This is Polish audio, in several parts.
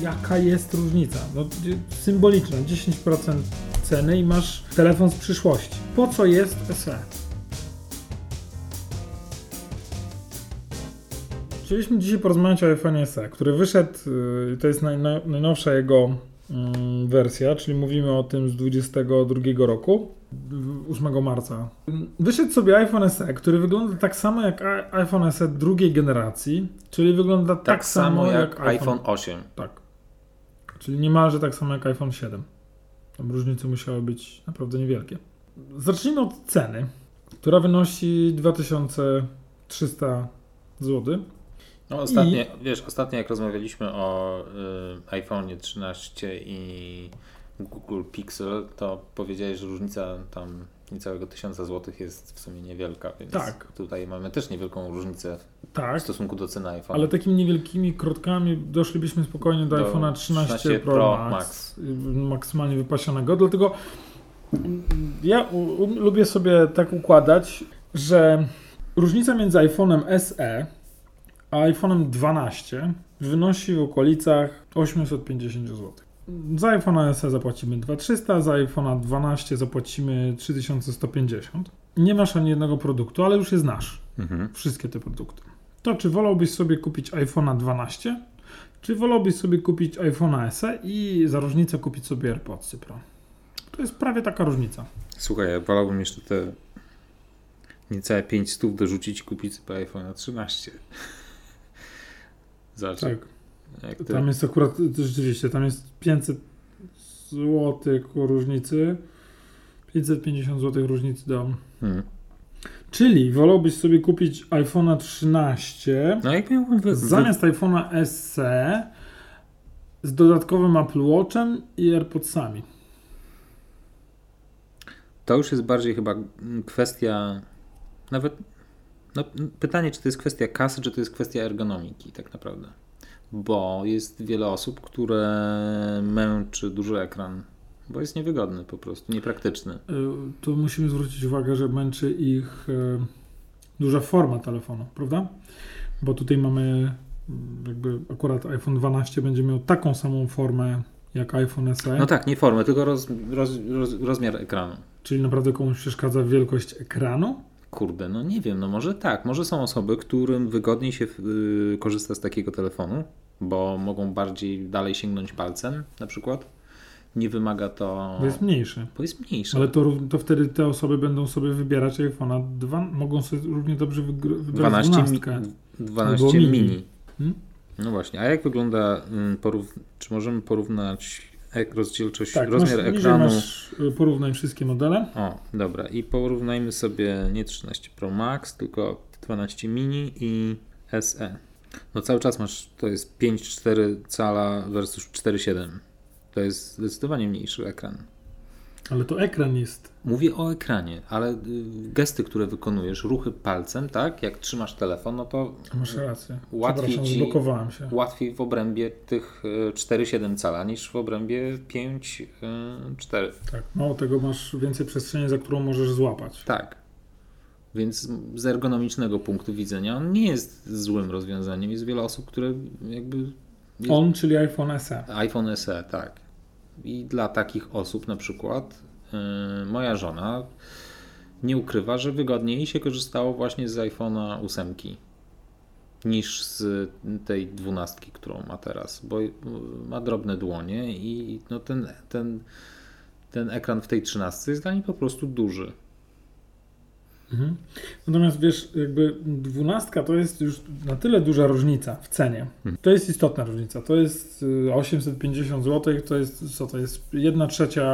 jaka jest różnica. No, symboliczna, 10% ceny i masz telefon z przyszłości. Po co jest SE? Chcieliśmy dzisiaj porozmawiać o iPhone SE, który wyszedł, y, to jest naj, najnowsza jego mm, wersja, czyli mówimy o tym z 22 roku, 8 marca. Wyszedł sobie iPhone SE, który wygląda tak samo jak iPhone SE drugiej generacji, czyli wygląda tak, tak samo jak, jak iPhone, iPhone 8. Tak. Czyli niemalże tak samo jak iPhone 7. Tam różnice musiały być naprawdę niewielkie. Zacznijmy od ceny, która wynosi 2300 zł. No ostatnie, I... wiesz, ostatnio jak rozmawialiśmy o y, iPhone 13 i Google Pixel, to powiedziałeś, że różnica tam niecałego 1000 zł jest w sumie niewielka, więc tak. tutaj mamy też niewielką różnicę tak, w stosunku do ceny iPhone. Ale takimi niewielkimi krotkami doszlibyśmy spokojnie do, do iPhone'a 13, 13 Pro, Pro Max, Max, maksymalnie wypasionego, dlatego ja u, u, lubię sobie tak układać, że różnica między iPhone'em SE a iPhone'em 12 wynosi w okolicach 850 zł. Za iPhone'a SE zapłacimy 2300, za iPhone'a 12 zapłacimy 3150. Nie masz ani jednego produktu, ale już je znasz. Mhm. Wszystkie te produkty. To czy wolałbyś sobie kupić iPhone'a 12, czy wolałbyś sobie kupić iPhone'a SE i za różnicę kupić sobie AirPods Pro? To jest prawie taka różnica. Słuchaj, ja wolałbym jeszcze te niecałe 5 stów dorzucić i kupić sobie iPhone'a 13. Zobacz. Tak. Tam jest akurat, rzeczywiście, tam jest 500 zł różnicy. 550 zł różnicy dam. Hmm. Czyli wolałbyś sobie kupić iPhone'a 13 no jak miałbym wy... zamiast iPhone'a SE z dodatkowym Apple Watchem i AirPodsami. To już jest bardziej chyba kwestia nawet no, pytanie, czy to jest kwestia kasy, czy to jest kwestia ergonomiki tak naprawdę bo jest wiele osób, które męczy duży ekran, bo jest niewygodny po prostu, niepraktyczny. Y, tu musimy zwrócić uwagę, że męczy ich y, duża forma telefonu, prawda? Bo tutaj mamy mm, jakby akurat iPhone 12 będzie miał taką samą formę jak iPhone SE. No tak, nie formę, tylko roz, roz, roz, rozmiar ekranu. Czyli naprawdę komuś przeszkadza wielkość ekranu? Kurde, no nie wiem, no może tak. Może są osoby, którym wygodniej się y, korzysta z takiego telefonu, bo mogą bardziej dalej sięgnąć palcem na przykład. Nie wymaga to. Bo jest mniejszy. Bo jest mniejszy. Ale to, to wtedy te osoby będą sobie wybierać iPhone'a. Dwa, mogą sobie równie dobrze wybrać 12, 12, mi, 12 mini. mini. Hmm? No właśnie, a jak wygląda, mm, porów... czy możemy porównać rozdzielczość, tak, rozmiar masz, ekranu? Masz, y, porównaj wszystkie modele. O, dobra. I porównajmy sobie nie 13 Pro Max, tylko 12 mini i SE. No cały czas masz, to jest 5,4 cala versus 4,7. To jest zdecydowanie mniejszy ekran. Ale to ekran jest. Mówię o ekranie, ale y, gesty, które wykonujesz, ruchy palcem, tak? Jak trzymasz telefon, no to. Masz rację. Łatwiej ci, się. Łatwiej w obrębie tych 4,7 y, cala niż w obrębie 5,4. Y, tak, mało tego masz więcej przestrzeni, za którą możesz złapać. Tak. Więc z ergonomicznego punktu widzenia on nie jest złym rozwiązaniem. Jest wiele osób, które jakby. Jest... On, czyli iPhone SE. iPhone SE, tak. I dla takich osób na przykład yy, moja żona nie ukrywa, że wygodniej się korzystało właśnie z iPhone'a 8 niż z tej dwunastki, którą ma teraz, bo ma drobne dłonie i no ten, ten, ten ekran w tej trzynastce jest dla niej po prostu duży. Mhm. Natomiast wiesz, jakby dwunastka to jest już na tyle duża różnica w cenie. Mhm. To jest istotna różnica. To jest 850 y, zł, to jest co to jest jedna trzecia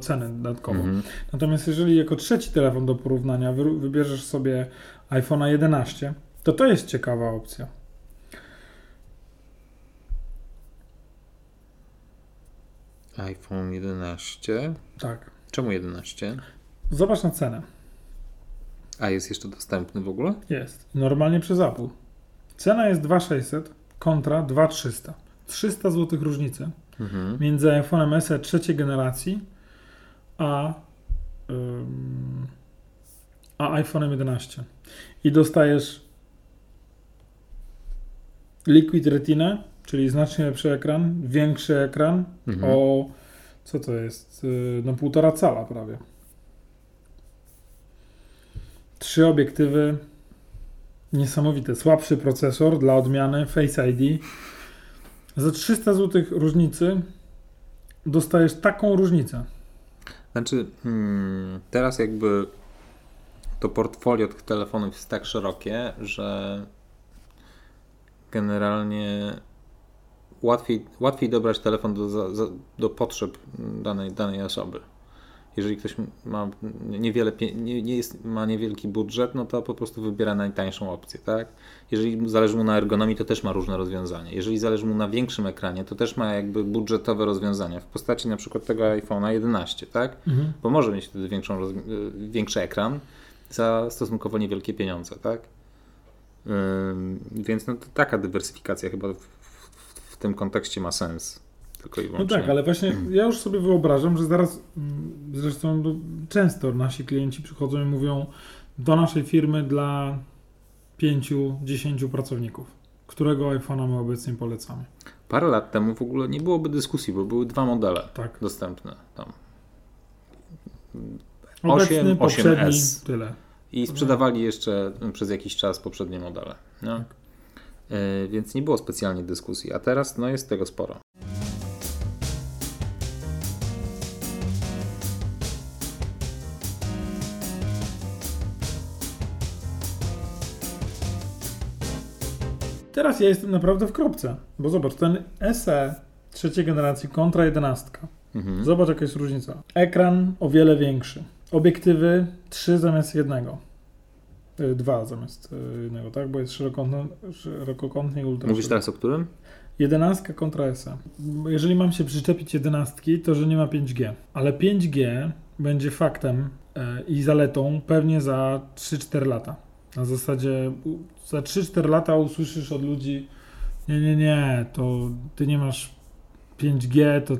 ceny dodatkowo. Mhm. Natomiast jeżeli jako trzeci telefon do porównania wybierzesz sobie iPhone'a 11, to to jest ciekawa opcja. iPhone 11. Tak. Czemu 11? Zobacz na cenę. A jest jeszcze dostępny w ogóle? Jest. Normalnie przez Apple. Cena jest 2600 kontra 2300. 300 zł różnicy mhm. między iPhone'em SE trzeciej generacji a, ym, a iPhone'em 11. I dostajesz Liquid Retina czyli znacznie lepszy ekran, większy ekran mhm. o co to jest? Y, no półtora cala prawie. Trzy obiektywy, niesamowite. Słabszy procesor dla odmiany, Face ID. Za 300 zł różnicy dostajesz taką różnicę. Znaczy, hmm, teraz jakby to portfolio tych telefonów jest tak szerokie, że generalnie łatwiej, łatwiej dobrać telefon do, do potrzeb danej, danej osoby. Jeżeli ktoś ma niewiele, nie, nie jest, ma niewielki budżet, no to po prostu wybiera najtańszą opcję, tak? Jeżeli zależy mu na ergonomii, to też ma różne rozwiązania. Jeżeli zależy mu na większym ekranie, to też ma jakby budżetowe rozwiązania w postaci na przykład tego iPhone'a 11, tak? Mhm. Bo może mieć wtedy większą, większy ekran za stosunkowo niewielkie pieniądze, tak? Yy, więc no, taka dywersyfikacja chyba w, w, tym kontekście ma sens. Tylko i No tak, ale właśnie mhm. ja już sobie wyobrażam, że zaraz, mm, zresztą no, często nasi klienci przychodzą i mówią do naszej firmy dla 5-10 pracowników, którego iPhone'a my obecnie polecamy. Parę lat temu w ogóle nie byłoby dyskusji, bo były dwa modele tak. dostępne tam. 8, 8S. Tyle. I sprzedawali jeszcze przez jakiś czas poprzednie modele. No. Tak. Yy, więc nie było specjalnie dyskusji, a teraz no, jest tego sporo. Teraz ja jestem naprawdę w kropce, bo zobacz, ten SE trzeciej generacji kontra 11. Mhm. Zobacz jaka jest różnica. Ekran o wiele większy. Obiektywy 3 zamiast jednego. Y, dwa zamiast y, jednego, tak? Bo jest szerokokątny, szerokokątny i ultra. Mówisz teraz o którym? 11 kontra SE. Jeżeli mam się przyczepić 11, to że nie ma 5G. Ale 5G będzie faktem e, i zaletą pewnie za 3-4 lata. Na zasadzie za 3-4 lata usłyszysz od ludzi nie, nie, nie, to ty nie masz 5G, to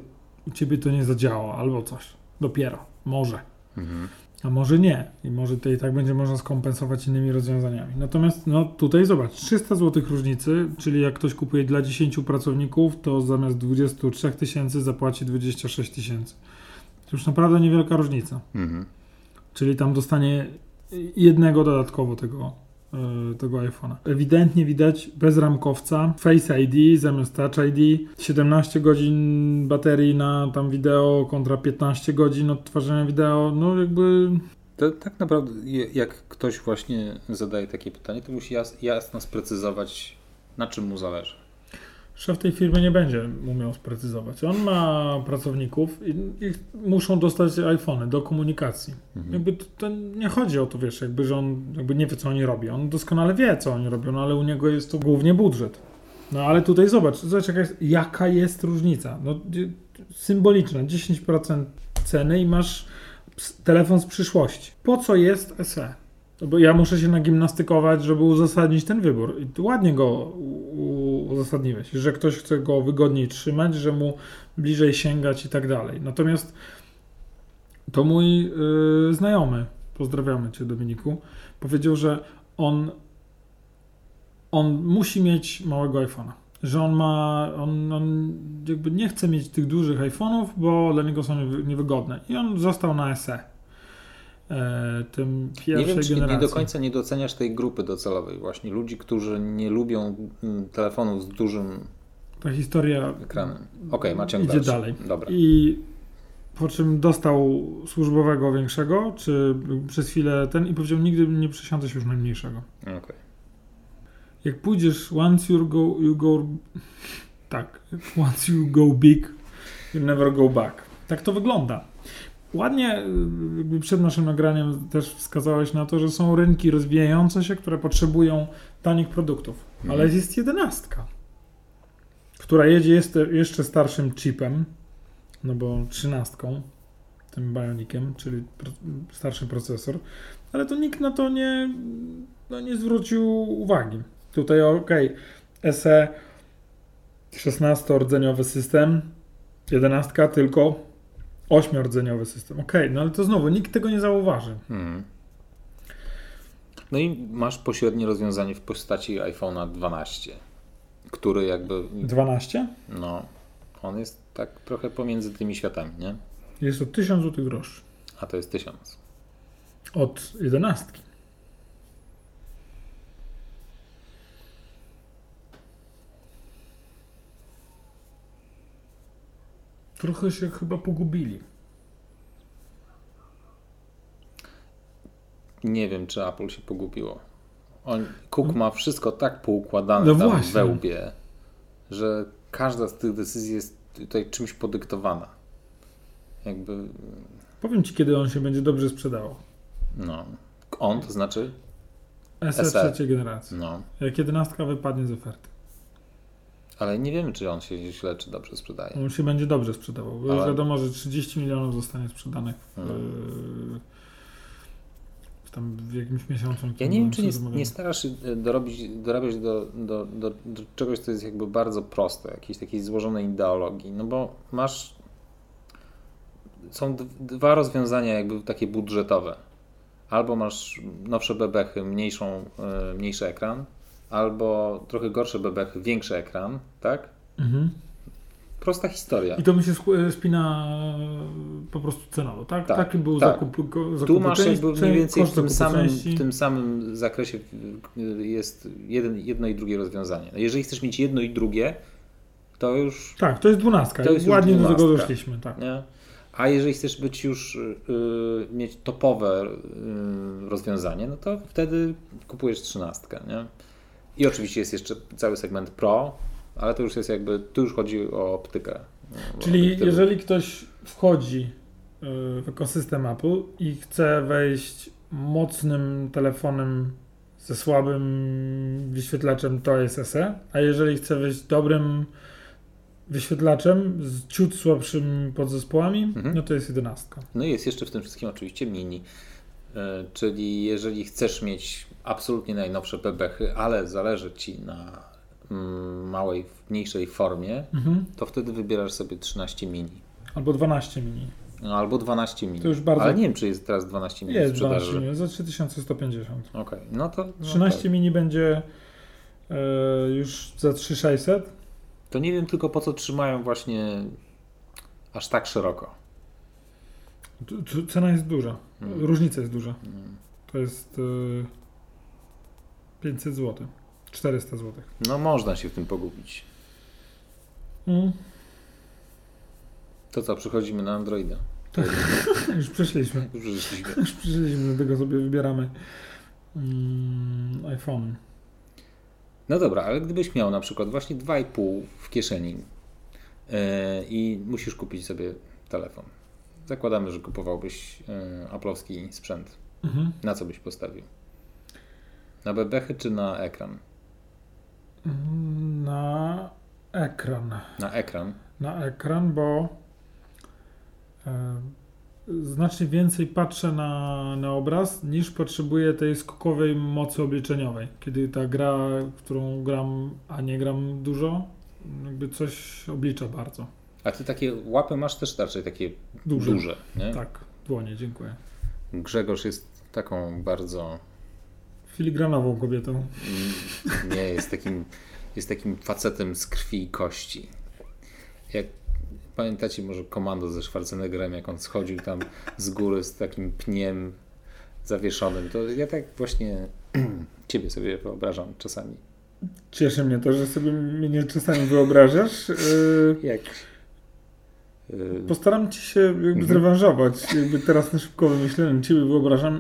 u ciebie to nie zadziała, albo coś. Dopiero. Może. Mhm. A może nie. I może to i tak będzie można skompensować innymi rozwiązaniami. Natomiast no tutaj zobacz, 300 zł różnicy, czyli jak ktoś kupuje dla 10 pracowników, to zamiast 23 tysięcy zapłaci 26 tysięcy. To już naprawdę niewielka różnica. Mhm. Czyli tam dostanie jednego dodatkowo tego, e, tego iPhone'a. Ewidentnie widać bez ramkowca Face ID zamiast Touch ID, 17 godzin baterii na tam wideo kontra 15 godzin odtwarzania wideo, no jakby... To tak naprawdę jak ktoś właśnie zadaje takie pytanie, to musi jasno sprecyzować na czym mu zależy szef tej firmy nie będzie umiał sprecyzować. On ma pracowników i, i muszą dostać iPhony do komunikacji. Mhm. Jakby to, to, nie chodzi o to, wiesz, jakby, że on jakby nie wie, co oni robią. On doskonale wie, co oni robią, no ale u niego jest to głównie budżet. No ale tutaj zobacz, zobacz jaka, jest, jaka jest różnica. No, symboliczna, 10% ceny i masz telefon z przyszłości. Po co jest SE? Bo ja muszę się nagimnastykować, żeby uzasadnić ten wybór. I ładnie go uzasadniłeś, że ktoś chce go wygodniej trzymać, że mu bliżej sięgać i tak dalej. Natomiast to mój yy, znajomy, pozdrawiamy Cię Dominiku, powiedział, że on, on musi mieć małego iPhone'a. Że on ma, on, on jakby nie chce mieć tych dużych iPhone'ów, bo dla niego są niewygodne. I on został na SE tym pierwszej nie wiem, czy generacji. Nie do końca nie doceniasz tej grupy docelowej właśnie, ludzi, którzy nie lubią mm, telefonów z dużym Ta historia ekranem. Okej, okay, Idzie dalszy. dalej. Dobra. I po czym dostał służbowego większego, czy przez chwilę ten i powiedział, nigdy nie przesiądę się już najmniejszego. Okej. Okay. Jak pójdziesz, once you go, you go, tak, once you go big, you never go back. Tak to wygląda. Ładnie y, przed naszym nagraniem też wskazałeś na to, że są rynki rozwijające się, które potrzebują tanich produktów. Mhm. Ale jest jedenastka, która jedzie jeszcze starszym chipem, no bo trzynastką, tym Bioniciem, czyli starszy procesor, ale to nikt na to nie, no nie zwrócił uwagi. Tutaj ok, SE 16-rdzeniowy system, jedenastka tylko Ośmiordzeniowy system. Okej, okay, no ale to znowu nikt tego nie zauważy. Hmm. No i masz pośrednie rozwiązanie w postaci iPhone'a 12, który jakby... 12? No, on jest tak trochę pomiędzy tymi światami, nie? Jest to 1000 zł droższy. A to jest 1000. Od 11. Trochę się chyba pogubili. Nie wiem, czy Apple się pogubiło. On, Cook ma wszystko tak poukładane no tam właśnie. we łbie, że każda z tych decyzji jest tutaj czymś podyktowana. Jakby... Powiem Ci, kiedy on się będzie dobrze sprzedawał. No. On, to znaczy? SE, SE. trzeciej generacji. No. Jak jedenastka wypadnie z oferty. Ale nie wiemy, czy on się źle, czy dobrze sprzedaje. On się będzie dobrze sprzedawał. Ale... Już wiadomo, że 30 milionów zostanie sprzedanych w, hmm. w tam w jakimś miesiącu. Ja nie wiem, czy nie, nie starasz się e, dorobić, dorabiać do, do, do, do czegoś, co jest jakby bardzo proste, jakiejś takiej złożonej ideologii. No bo masz. Są dwa rozwiązania, jakby takie budżetowe. Albo masz nowsze bebechy, mniejszą, e, mniejszy ekran, albo trochę gorsze bebechy, większy ekran, tak? Mhm. Prosta historia. I to mi się spina po prostu cenowo, tak? tak Taki był tak. zakup, zakup Tu masz jakby mniej więcej w tym, samym, w tym samym zakresie jest jeden, jedno i drugie rozwiązanie. No jeżeli chcesz mieć jedno i drugie, to już... Tak, to jest dwunastka. To jest Ładnie do tego doszliśmy, tak. Nie? A jeżeli chcesz być już yy, mieć topowe yy, rozwiązanie, no to wtedy kupujesz trzynastkę, nie? I oczywiście jest jeszcze cały segment Pro, ale to już jest jakby, tu już chodzi o optykę. Czyli jeżeli ktoś wchodzi y, w ekosystem Apple i chce wejść mocnym telefonem ze słabym wyświetlaczem, to jest SE, a jeżeli chce wejść dobrym wyświetlaczem z ciut słabszymi podzespołami, mhm. no to jest 11. No i jest jeszcze w tym wszystkim oczywiście mini, czyli jeżeli chcesz mieć absolutnie najnowsze bebechy, ale zależy Ci na mm, małej, mniejszej formie, mhm. to wtedy wybierasz sobie 13 mini. Albo 12 mini. No, albo 12 mini. To już bardzo... Ale nie wiem, czy jest teraz 12 mini Jest 12 mini, za 3150. Okej, okay. no to... No 13 tak. mini będzie e, już za 3600. To nie wiem tylko po co trzymają właśnie aż tak szeroko. Cena jest duża. Hmm. Różnica jest duża. Hmm. To jest... E, 500 zł. 400 zł. No można się w tym pogubić. Mm. To co, przechodzimy na Androida. Tak. Już przeszliśmy. Już przeszliśmy. Już przeszliśmy, dlatego sobie wybieramy mm, iPhone. No dobra, ale gdybyś miał na przykład właśnie 2,5 w kieszeni yy, i musisz kupić sobie telefon. Zakładamy, że kupowałbyś yy, Apple'owski sprzęt. Mhm. Na co byś postawił? Na bebechy czy na ekran? Na ekran. Na ekran? Na ekran, bo e, znacznie więcej patrzę na, na obraz niż potrzebuję tej skokowej mocy obliczeniowej. Kiedy ta gra, którą gram, a nie gram dużo, jakby coś oblicza bardzo. A ty takie łapy masz też raczej takie duże, duże nie? Tak, dłonie, dziękuję. Grzegorz jest taką bardzo filigranową kobietą. Mm, nie, jest takim, jest takim facetem z krwi i kości. Jak pamiętacie może komando ze Schwarzeneggerem, jak on schodził tam z góry z takim pniem zawieszonym, to ja tak właśnie ciebie sobie wyobrażam czasami. Cieszy mnie to, że sobie mnie czasami wyobrażasz. Y, jak Postaram ci się jakby mhm. zrewanżować, jakby teraz na szybko wymyśleniem ciebie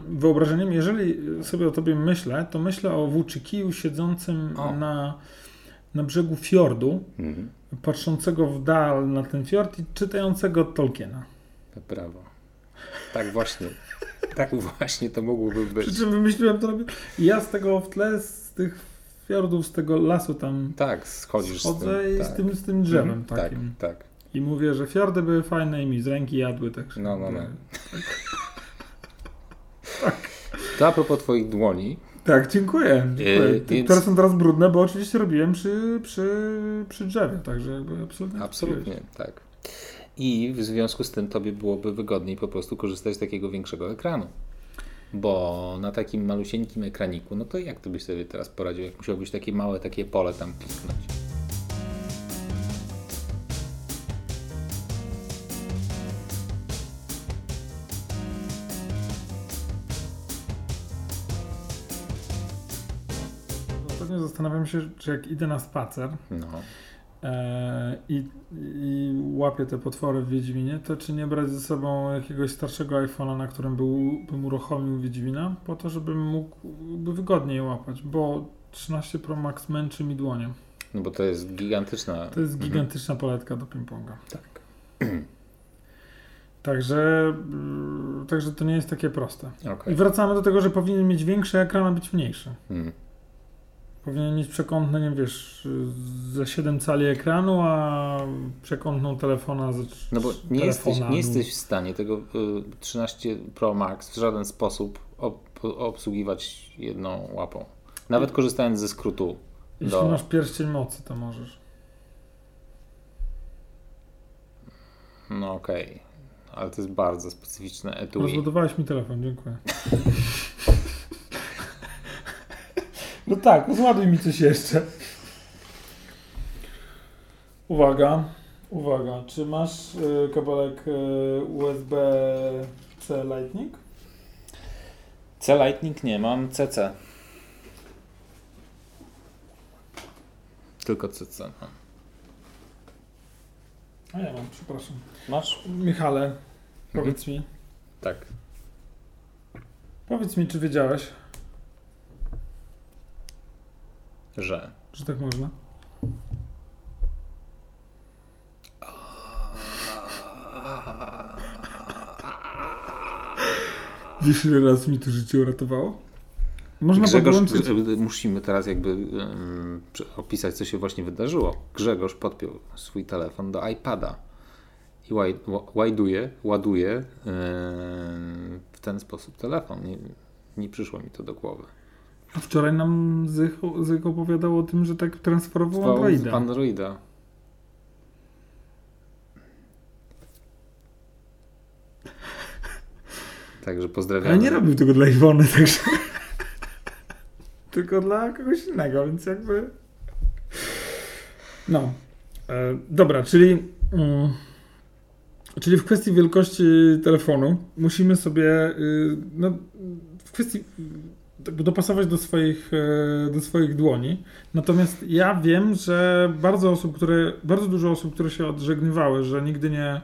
wyobrażeniem. Jeżeli sobie o tobie myślę, to myślę o włóczykiju siedzącym na, na brzegu fiordu, mhm. patrzącego w dal na ten fiord i czytającego Tolkiena. Brawo. Tak właśnie. tak właśnie to mogłoby być. Przy czym wymyśliłem to. Ja z tego w tle, z tych fiordów, z tego lasu tam tak, schodzisz schodzę z tym, i tak. z, tym, z tym drzewem mhm. takim. Tak, tak. I mówię, że fiordy były fajne i mi z ręki jadły, tak. No, no, no. tak. To a propos twoich dłoni. Tak, dziękuję. dziękuję. Yy, Które są teraz brudne, bo oczywiście robiłem przy, przy, przy drzewie, także jakby absolutnie. Absolutnie, tak. I w związku z tym tobie byłoby wygodniej po prostu korzystać z takiego większego ekranu. Bo na takim malusieńkim ekraniku, no to jak ty byś sobie teraz poradził, jak musiałbyś takie małe takie pole tam kliknąć? Zastanawiam się, czy jak idę na spacer no. e, i, i łapię te potwory w Wiedźminie, to czy nie brać ze sobą jakiegoś starszego iPhone'a, na którym był, bym uruchomił Wiedźmina, po to, żebym mógł by wygodniej łapać, bo 13 Pro Max męczy mi dłonie. No bo to jest gigantyczna... To jest mhm. gigantyczna mhm. paletka do ping-ponga. Tak. Także, mm, także to nie jest takie proste. Okay. I wracamy do tego, że powinien mieć większy ekran, a być mniejszy. Hmm. Powinien mieć przekątne, nie wiesz, ze 7 cali ekranu, a przekątną telefona ze No bo nie jesteś, nie jesteś w stanie tego 13 y, Pro Max w żaden sposób ob obsługiwać jedną łapą. Nawet korzystając ze skrótu. Jeśli do... masz pierścień mocy, to możesz. No okej. Okay ale to jest bardzo specyficzne etui. Rozładowałeś mi telefon, dziękuję. no tak, zładuj mi coś jeszcze. Uwaga, uwaga, czy masz y, kabelek y, USB-C Lightning? C Lightning nie, mam CC. Tylko CC mam. A ja mam, przepraszam. Masz? Michale, powiedz mhm. mi. Tak. Powiedz mi, czy wiedziałeś, że. Że tak można? Wiesz, ile raz mi to życie uratowało? Można Grzegorz, podłączyć... musimy teraz jakby um, opisać, co się właśnie wydarzyło. Grzegorz podpiął swój telefon do iPada i łajduje, ładuje yy, w ten sposób telefon. Nie, nie przyszło mi to do głowy. A wczoraj nam Zych, opowiadał o tym, że tak transferował Androida. Androida. Także pozdrawiam. Ale nie robił tego dla Iwony, także tylko dla kogoś innego, więc jakby. No. E, dobra, czyli. Mm, czyli w kwestii wielkości telefonu musimy sobie. Y, no, w kwestii dopasować do swoich, e, do swoich dłoni. Natomiast ja wiem, że bardzo osób, które, bardzo dużo osób, które się odżegnywały, że nigdy nie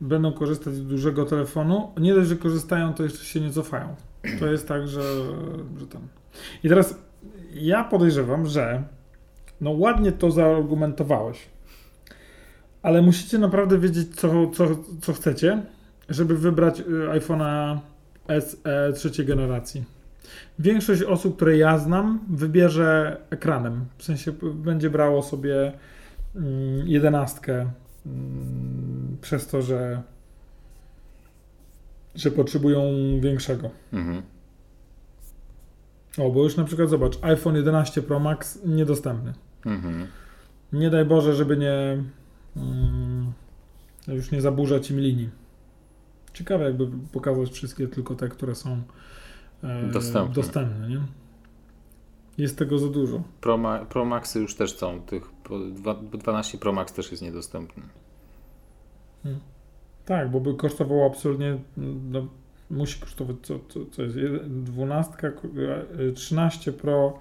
będą korzystać z dużego telefonu, nie dość, że korzystają, to jeszcze się nie cofają. To jest tak, że, że tam. I teraz ja podejrzewam, że no ładnie to zaargumentowałeś, ale musicie naprawdę wiedzieć, co, co, co chcecie, żeby wybrać y, iPhone'a SE trzeciej generacji. Większość osób, które ja znam, wybierze ekranem. W sensie będzie brało sobie mm, jedenastkę mm, przez to, że, że potrzebują większego. Mhm. O, bo już na przykład zobacz, iPhone 11 Pro Max niedostępny. Mhm. Nie daj Boże, żeby nie mm, już nie zaburzać im linii. Ciekawe jakby pokazać wszystkie tylko te, które są e, dostępne. dostępne nie? Jest tego za dużo. Pro, Pro Maxy już też są. Tych 12 Pro Max też jest niedostępny. Hmm. Tak, bo by kosztowało absolutnie no, musi kosztować, co, co, co jest, 12, 13 Pro,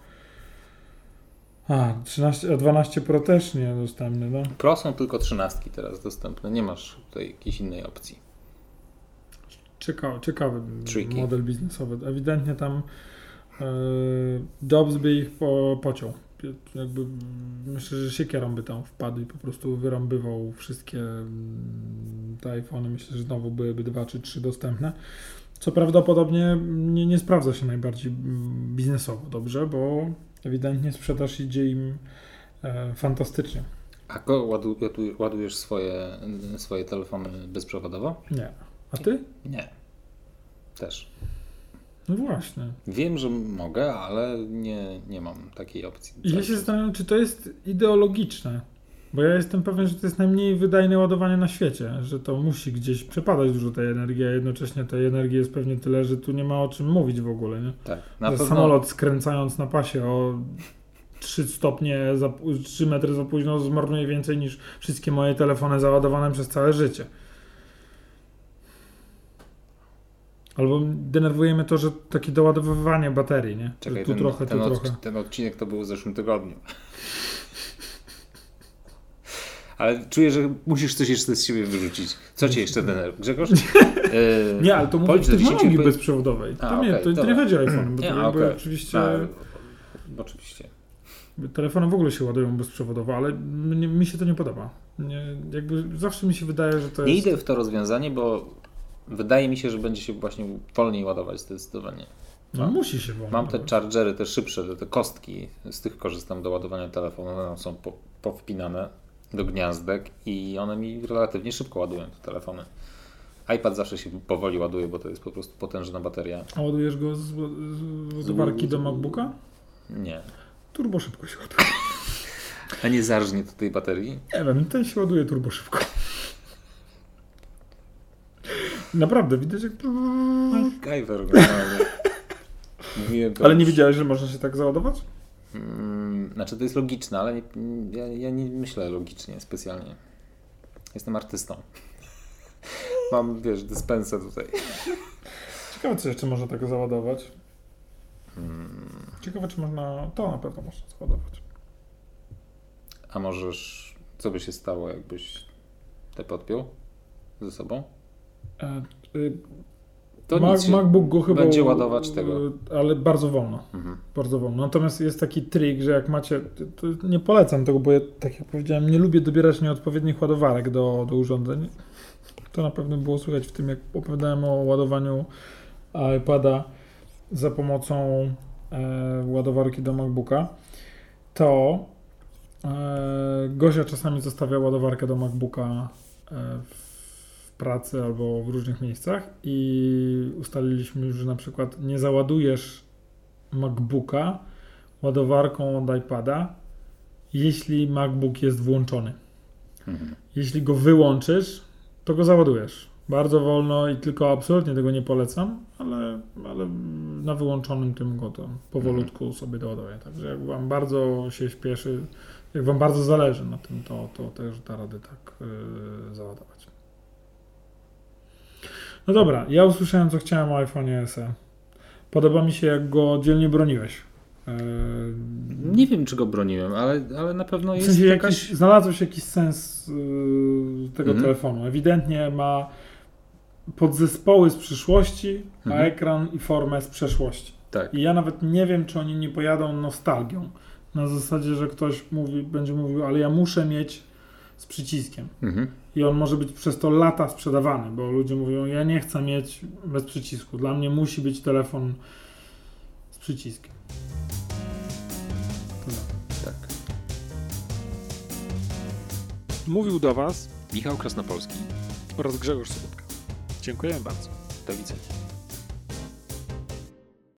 a, 13, a 12 Pro też nie dostępny, no. Pro są tylko 13 teraz dostępne, nie masz tutaj jakiejś innej opcji. Ciekawy, ciekawy model biznesowy. Ewidentnie tam e, Jobs by ich po, pociął. Jakby, myślę, że siekierą by tam wpadł i po prostu wyrąbywał wszystkie mm, te iPhony. Myślę, że znowu byłyby dwa czy trzy dostępne. Co prawdopodobnie nie, nie sprawdza się najbardziej biznesowo dobrze, bo ewidentnie sprzedaż idzie im e, fantastycznie. A ładu, ładujesz swoje, swoje telefony bezprzewodowo? Nie. A ty? Nie. Też. No właśnie. Wiem, że mogę, ale nie, nie mam takiej opcji. I ja się zastanawiam, czy to jest ideologiczne. Bo ja jestem pewien, że to jest najmniej wydajne ładowanie na świecie, że to musi gdzieś przepadać dużo tej energii, a jednocześnie tej energii jest pewnie tyle, że tu nie ma o czym mówić w ogóle. Nie? Tak. Na pewno... Samolot skręcając na pasie o 3 stopnie, za, 3 metry za późno zmarnuje więcej niż wszystkie moje telefony załadowane przez całe życie. Albo denerwujemy to, że takie doładowywanie baterii, nie? Czekaj, tu ten, trochę, ten, tu od, trochę. ten odcinek to był w zeszłym tygodniu. Ale czuję, że musisz coś jeszcze z siebie wyrzucić. Co cię jeszcze denerwuje? Grzegorz? Yy, nie, ale to mówię o technologii bezprzewodowej. A, to, nie, to, to nie chodzi o iPhone, bo nie, to okay. oczywiście... A, oczywiście. Telefony w ogóle się ładują bezprzewodowo, ale mnie, mi się to nie podoba. Nie, jakby zawsze mi się wydaje, że to nie jest... Nie idę w to rozwiązanie, bo wydaje mi się, że będzie się właśnie wolniej ładować zdecydowanie. No, musi się wolniej Mam te chargery, te szybsze, te kostki, z tych korzystam do ładowania telefonu, one są po, powpinane do gniazdek i one mi relatywnie szybko ładują te telefony. iPad zawsze się powoli ładuje, bo to jest po prostu potężna bateria. A ładujesz go z, z ładowarki do MacBooka? Nie. Turbo szybko się ładuje. A nie zarżnie to tej baterii? Nie wiem, ten się ładuje turbo szybko. Naprawdę, widać jak... MacGyver. Ale nie wiedziałeś, że można się tak załadować? Hmm, znaczy to jest logiczne, ale nie, ja, ja nie myślę logicznie specjalnie. Jestem artystą. Mam, wiesz, dyspensę tutaj. Ciekawe, co jeszcze można tak załadować. Ciekawe, czy można. To na pewno można załadować. A możesz. Co by się stało, jakbyś te podpiął ze sobą? E, y, to Mac, MacBook go chyba. Będzie ładować tego. Ale bardzo wolno. Mhm. Bardzo wolno. Natomiast jest taki trik, że jak macie. Nie polecam tego, bo ja, tak jak powiedziałem, nie lubię dobierać nieodpowiednich ładowarek do, do urządzeń. To na pewno było słychać w tym, jak opowiadałem o ładowaniu iPada za pomocą e, ładowarki do MacBooka. To e, Gosia czasami zostawia ładowarkę do MacBooka e, w pracy albo w różnych miejscach i ustaliliśmy już, że na przykład nie załadujesz MacBooka ładowarką od iPada, jeśli MacBook jest włączony. Mhm. Jeśli go wyłączysz, to go załadujesz. Bardzo wolno i tylko absolutnie tego nie polecam, ale, ale na wyłączonym tym go to powolutku mhm. sobie doładuję. Także jak Wam bardzo się śpieszy, jak Wam bardzo zależy na tym, to, to też da rady tak yy, załadować. No dobra, ja usłyszałem, co chciałem o iPhone SE. Podoba mi się, jak go dzielnie broniłeś. Yy... Nie wiem, czy go broniłem, ale, ale na pewno jest w sensie jakaś... jakiś, Znalazłeś jakiś sens yy, tego mhm. telefonu. Ewidentnie ma podzespoły z przyszłości, a mhm. ekran i formę z przeszłości. Tak. I ja nawet nie wiem, czy oni nie pojadą nostalgią. Na zasadzie, że ktoś mówi, będzie mówił, ale ja muszę mieć z przyciskiem. Mhm. I on może być przez to lata sprzedawany, bo ludzie mówią, ja nie chcę mieć bez przycisku. Dla mnie musi być telefon z przyciskiem. Tak. Mówił do Was Michał Krasnopolski oraz Grzegorz Sobotka. Dziękuję bardzo. Do widzenia.